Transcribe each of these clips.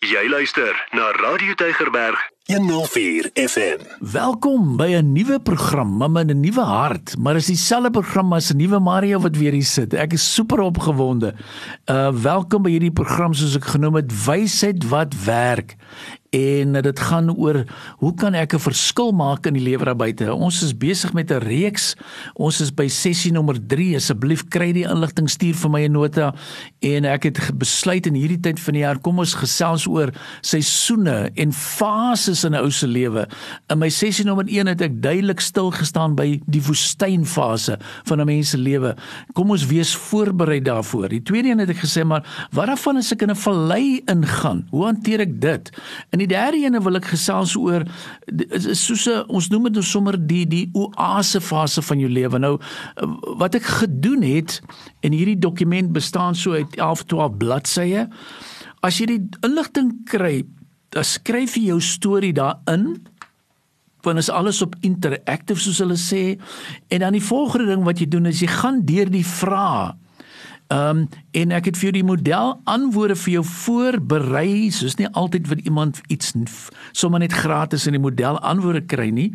Jy luister na Radio Tygerberg 104 FM. Welkom by 'n nuwe program, mamma met 'n nuwe hart, maar is dieselfde program as 'n nuwe Mario wat weer hier sit. Ek is super opgewonde. Uh welkom by hierdie program soos ek genoem het, wysheid wat werk en dit gaan oor hoe kan ek 'n verskil maak in die lewe daar buite. Ons is besig met 'n reeks. Ons is by sessie nommer 3. Asseblief kry die inligting stuur vir my 'n nota en ek het besluit in hierdie tyd van die jaar kom ons gesels oor seisoene en fases in 'n ou se lewe. In my sessie nommer 1 het ek duidelik stil gestaan by die woestynfase van 'n mens se lewe. Kom ons wees voorberei daarvoor. Die tweede een het ek gesê maar wat daarvan as ek in 'n vallei ingaan? Hoe hanteer ek dit? In die derde ene wil ek gesels oor is, soos 'n ons noem dit nou sommer die die oase fase van jou lewe. Nou wat ek gedoen het en hierdie dokument bestaan so uit 11 12 bladsye. As jy die inligting kry, dan skryf jy jou storie daarin want is alles op interactive soos hulle sê en dan die volgende ding wat jy doen is jy gaan deur die vrae Ehm um, en ek het vir jou die model antwoorde vir jou voorberei, soos nie altyd wat iemand iets sommer net gratis in die model antwoorde kry nie.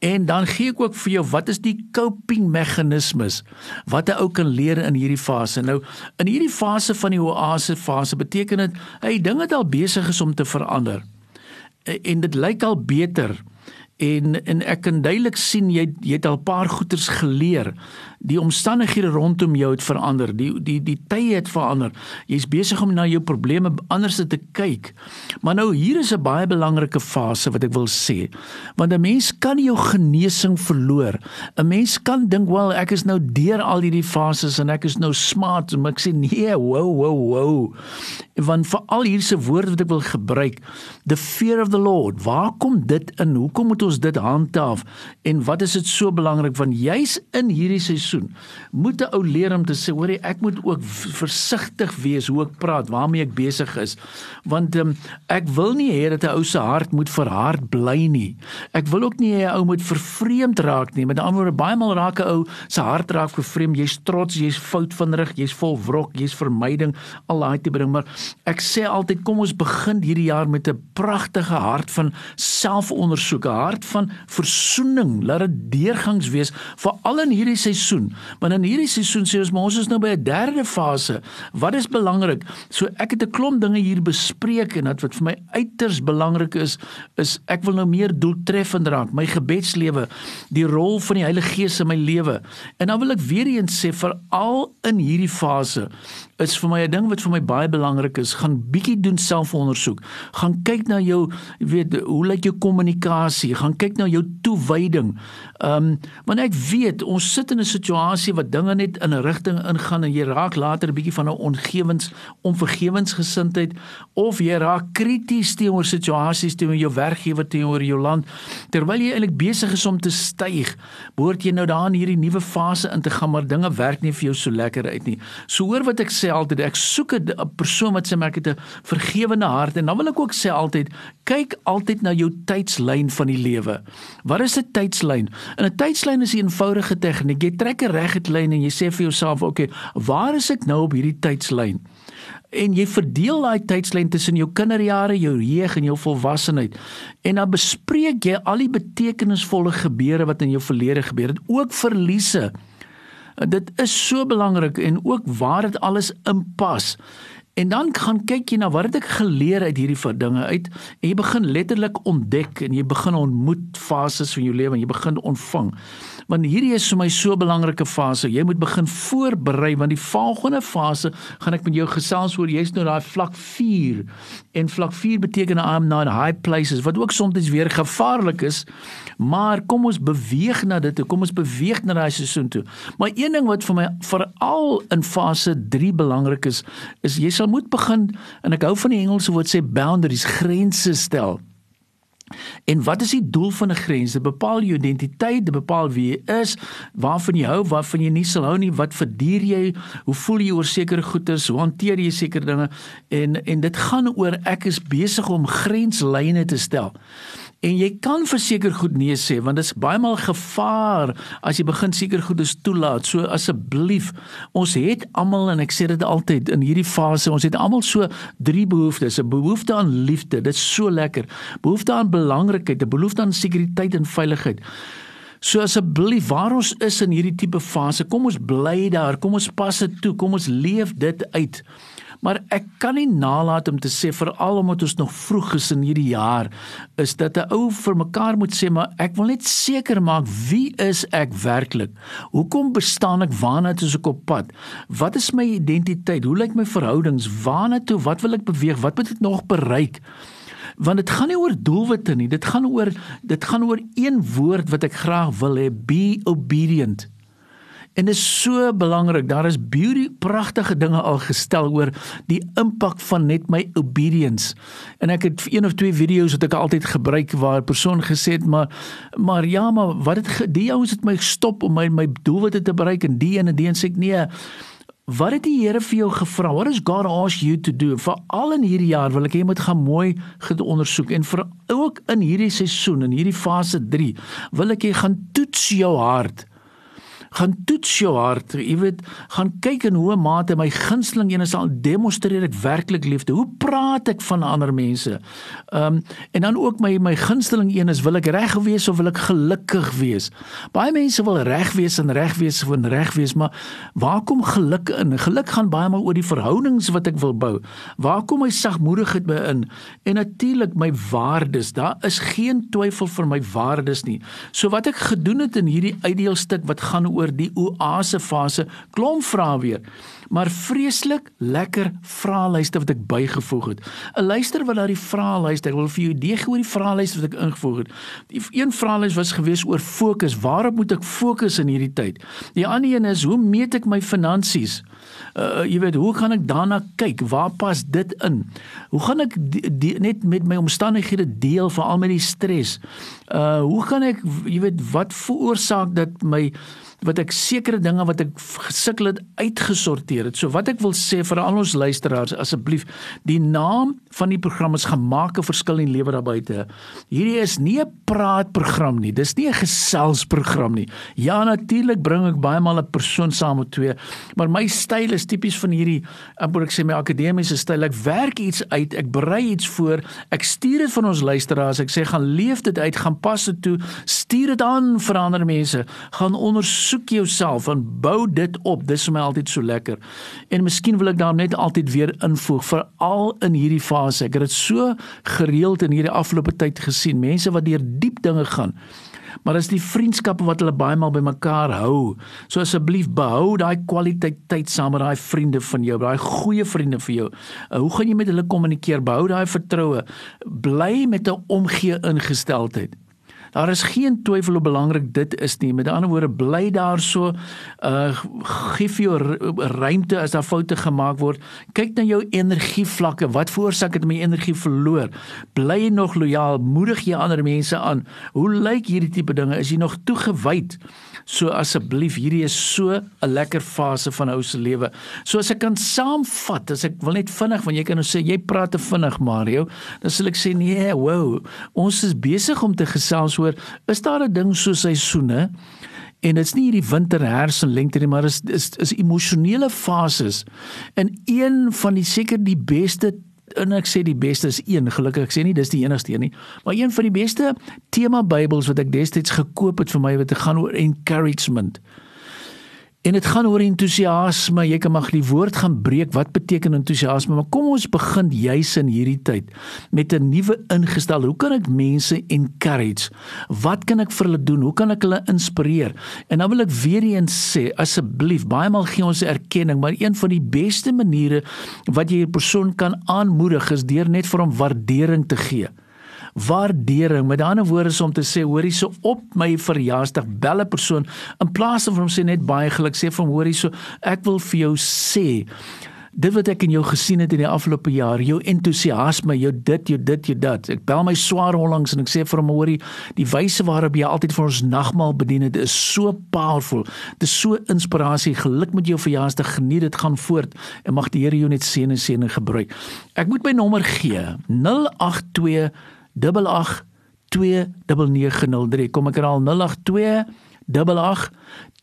En dan gee ek ook vir jou wat is die coping meganismes wat 'n ou kan leer in hierdie fase. Nou in hierdie fase van die oase fase beteken dit hy dinge het al besig is om te verander. En dit lyk al beter en en ek kan duidelik sien jy jy het al 'n paar goeters geleer die omstandighede rondom jou het verander. Die die die tye het verander. Jy's besig om na jou probleme anders te kyk. Maar nou hier is 'n baie belangrike fase wat ek wil sê. Want 'n mens kan jou genesing verloor. 'n Mens kan dink, "Wel, ek is nou deur al hierdie fases en ek is nou smart." Maar ek sê, "Nee, wow, wow, wow." Want vir al hierdie woorde wat ek wil gebruik, the fear of the Lord. Waar kom dit in? Hoekom moet ons dit handhaaf? En wat is dit so belangrik? Want jy's in hierdie seisoen moet 'n ou leer om te sê hoor ek moet ook versigtig wees hoe ek praat waarmee ek besig is. Want um, ek wil nie hê dat 'n ou se hart moet verhard bly nie. Ek wil ook nie hê 'n ou moet vervreemd raak nie. Met ander woorde baie maal raak 'n ou se hart raak vervreemd. Jy's trots jy's fout van rig jy's vol wrok jy's vermyding al daai tipe ding. Maar ek sê altyd kom ons begin hierdie jaar met 'n pragtige hart van selfondersoek 'n hart van versoening laat dit deurgangs wees vir al in hierdie seisoen. Want in hierdie seisoen sê ons ons is nou by 'n derde fase. Wat is belangrik? So ek het 'n klomp dinge hier bespreek en wat vir my uiters belangrik is, is ek wil nou meer doeltreffend raak, my gebedslewe, die rol van die Heilige Gees in my lewe. En dan wil ek weer eens sê vir al in hierdie fase is vir my 'n ding wat vir my baie belangrik is, gaan bietjie doen selfondersoek. Gaan kyk na jou, weet, hoe lyk jou kommunikasie? Gaan kyk na jou toewyding. Ehm, um, want ek weet ons sit in 'n situasie wat dinge net in 'n rigting ingaan en jy raak later 'n bietjie van 'n ongewens, onvergewensgesindheid of jy raak krities teenoor situasies teenoor jou werkgewer, teenoor jou land terwyl jy eintlik besig is om te styg. Behoort jy nou daarin hierdie nuwe fase in te gaan, maar dinge werk nie vir jou so lekker uit nie. So hoor wat ek sê altyd ek soek 'n persoon wat sê maar ek het 'n vergewende hart en dan wil ek ook sê altyd kyk altyd na jou tydslyn van die lewe. Wat is 'n tydslyn? En 'n tydslyn is 'n eenvoudige tegniek. Jy trek 'n reguit lyn en jy sê vir jouself, "Oké, okay, waar is ek nou op hierdie tydslyn?" En jy verdeel daai tydslyn tussen jou kinderjare, jou jeug en jou volwassenheid. En dan bespreek jy al die betekenisvolle gebeure wat in jou verlede gebeur het, ook verliese dit is so belangrik en ook waar dit alles inpas. En dan gaan kyk jy na wat het ek geleer uit hierdie dinge uit en jy begin letterlik ontdek en jy begin ontmoet fases van jou lewe en jy begin ontvang. Want hierdie is vir my so 'n belangrike fase. Jy moet begin voorberei want die volgende fase gaan ek met jou gesels oor jy's nou daai vlak 4 en vlak 4 beteken I'm not high places wat ook soms weer gevaarlik is. Maar kom ons beweeg na dit. Kom ons beweeg na daai seisoen toe. Maar een ding wat vir my veral in fase 3 belangrik is, is jy sal moet begin en ek hou van die Engelse woord sê boundaries, grense stel. En wat is die doel van 'n grens? Dit bepaal jou identiteit, dit bepaal wie jy is, waarvan jy hou, waarvan jy nie sal hou nie, wat verduur jy, hoe voel jy oor sekere goederes, hoe hanteer jy sekere dinge en en dit gaan oor ek is besig om grenslyne te stel. En jy kan verseker goed nee sê want dit is baie maal gevaar as jy begin seker goed is toelaat. So asseblief, ons het almal en ek sê dit altyd in hierdie fase, ons het almal so drie behoeftes, 'n behoefte aan liefde, dit is so lekker. Behoefte aan belangrikheid, 'n behoefte aan sekuriteit en veiligheid. So asseblief, waar ons is in hierdie tipe fase, kom ons bly daar, kom ons pas dit toe, kom ons leef dit uit. Maar ek kan nie nalat om te sê veral omdat ons nog vroeg is in hierdie jaar is dat 'n ou vir mekaar moet sê maar ek wil net seker maak wie is ek werklik? Hoekom bestaan ek? Waarna toe is ek op pad? Wat is my identiteit? Hoe lyk my verhoudings? Waarna toe? Wat wil ek beweeg? Wat moet ek nog bereik? Want dit gaan nie oor doelwitte nie. Dit gaan oor dit gaan oor een woord wat ek graag wil hê, be obedient. En dit is so belangrik. Daar is beauty pragtige dinge al gestel oor die impak van net my obedience. En ek het een of twee video's wat ek altyd gebruik waar 'n persoon gesê het maar maar ja, maar wat het die ouens het my gestop om my my doelwitte te bereik en die en die en sê ek nee. Wat het die Here vir jou gevra? What is God ask you to do? Vir al in hierdie jaar wil ek hê jy moet gaan mooi gaan ondersoek en vir ook in hierdie seisoen in hierdie fase 3 wil ek jy gaan toets jou hart gaan toets jou hart. Jy weet, gaan kyk in hoe mate my gunsteling een is al demonstreer ek werklik liefde. Hoe praat ek van ander mense? Ehm um, en dan ook my my gunsteling een is wil ek reg wees of wil ek gelukkig wees? Baie mense wil reg wees en reg wees of reg wees, maar waar kom geluk in? Geluk gaan baie maal oor die verhoudings wat ek wil bou. Waar kom my sagmoedigheid by in? En natuurlik my waardes. Daar is geen twyfel vir my waardes nie. So wat ek gedoen het in hierdie uitdeelstuk wat gaan die oase fase klomp vra weer. Maar vreeslik lekker vraelyste wat ek bygevoeg het. 'n Luister wat daai vraelyste, ek wil vir jou idee gee oor die vraelyste wat ek ingevoeg het. Die een vraelys was gewees oor fokus. Waarop moet ek fokus in hierdie tyd? Die ander een is hoe meet ek my finansies? Uh jy weet, hoe gaan ek daarna kyk? Waar pas dit in? Hoe gaan ek die, die, net met my omstandighede deel veral met die stres? Uh hoe gaan ek jy weet wat veroorsaak dat my wat ek sekere dinge wat ek gesukkel het uitgesorteer het. So wat ek wil sê vir al ons luisteraars asseblief, die naam van die program is gemaak 'n verskil in lewe daar buite. Hierdie is nie 'n praatprogram nie. Dis nie 'n geselsprogram nie. Ja, natuurlik bring ek baie maal 'n persoon saam met twee, maar my styl is tipies van hierdie, ek moet ek sê my akademiese styl. Ek werk iets uit, ek berei iets voor, ek stuur dit van ons luisteraars. Ek sê gaan leef dit uit, gaan pas dit toe, stuur dit aan vir ander mense, gaan ondersoek soek jouself en bou dit op. Dis vir my altyd so lekker. En miskien wil ek daar net altyd weer invoeg veral in hierdie fase. Ek het dit so gereeld in hierdie afgelope tyd gesien. Mense wat deur diep dinge gaan. Maar as die vriendskappe wat hulle baie maal bymekaar hou. So asseblief behou daai kwaliteit tyd saam met daai vriende van jou, daai goeie vriende vir jou. Uh, hoe gaan jy met hulle kommunikeer? Behou daai vertroue. Bly met 'n omgee ingesteldheid. Daar is geen twyfel hoe belangrik dit is nie. Met ander woorde, bly daar so uh gee vir jou ruimte as daar foute gemaak word. Kyk na jou energievlakke. Wat veroorsaak dit my energie verloor? Bly nog lojaal. Moedig jy ander mense aan. Hoe lyk hierdie tipe dinge? Is jy nog toegewyd? So asseblief, hierdie is so 'n lekker fase van ou se lewe. So as ek kan saamvat, as ek wil net vinnig, want jy kan nou sê jy praat te vinnig, Mario, dan sal ek sê nee, wow. Ons is besig om te gesels oor is daar 'n ding so seisoene? En dit's nie hierdie winter, herfs en lente nie, maar is is is emosionele fases. En een van die seker die beste en ek sê die beste is een gelukkig ek sê nie dis die enigste een nie maar een van die beste tema Bybels wat ek destyds gekoop het vir my wat gaan oor encouragement En dit gaan oor entoesiasme. Jy kan mag die woord gaan breek. Wat beteken entoesiasme? Maar kom ons begin juis in hierdie tyd met 'n nuwe ingestel. Hoe kan ek mense encourage? Wat kan ek vir hulle doen? Hoe kan ek hulle inspireer? En dan wil ek weer eens sê, asseblief, baie maal gee ons erkenning, maar een van die beste maniere wat jy 'n persoon kan aanmoedig is deur net vir hom waardering te gee waardering. Met ander woorde is om te sê hoorie so op my verjaarsdag bel 'n persoon in plaas van om sê net baie geluk sê van hoorie so ek wil vir jou sê dit wat ek in jou gesien het in die afgelope jaar jou entoesiasme jou dit jou dit jou dat. Ek bel my swaar onlangs en ek sê vir hom hoorie die wyse waarop jy altyd vir ons nagmaal bedien het is so powerful. Dit is so inspirasie. Geluk met jou verjaarsdag. Geniet dit. Gaan voort en mag die Here jou net seën en seën gebruik. Ek moet my nommer gee 082 0891104553 2903. Kom ek herhaal 082 88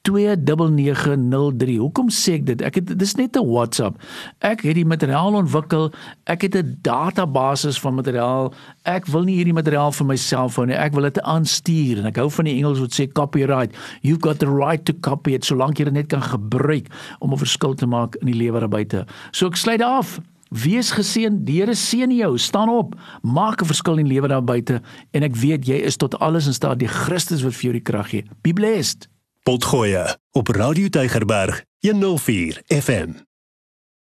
2903. Hoekom sê ek dit? Ek het dis net 'n WhatsApp. Ek het die materiaal ontwikkel. Ek het 'n database van materiaal. Ek wil nie hierdie materiaal vir myself hou nie. Ek wil dit aanstuur en ek hou van die Engels wat sê copyright. You've got the right to copy it solank jy dit net kan gebruik om 'n verskil te maak in die lewe daar buite. So ek sluit af. Wees geseën, die Here seën jou. Staan op, maak 'n verskil in lewe daar buite en ek weet jy is tot alles in staat deur Christus wat vir jou die krag gee. Be blessed. Potgoe op Radio Tygerberg 104 FM.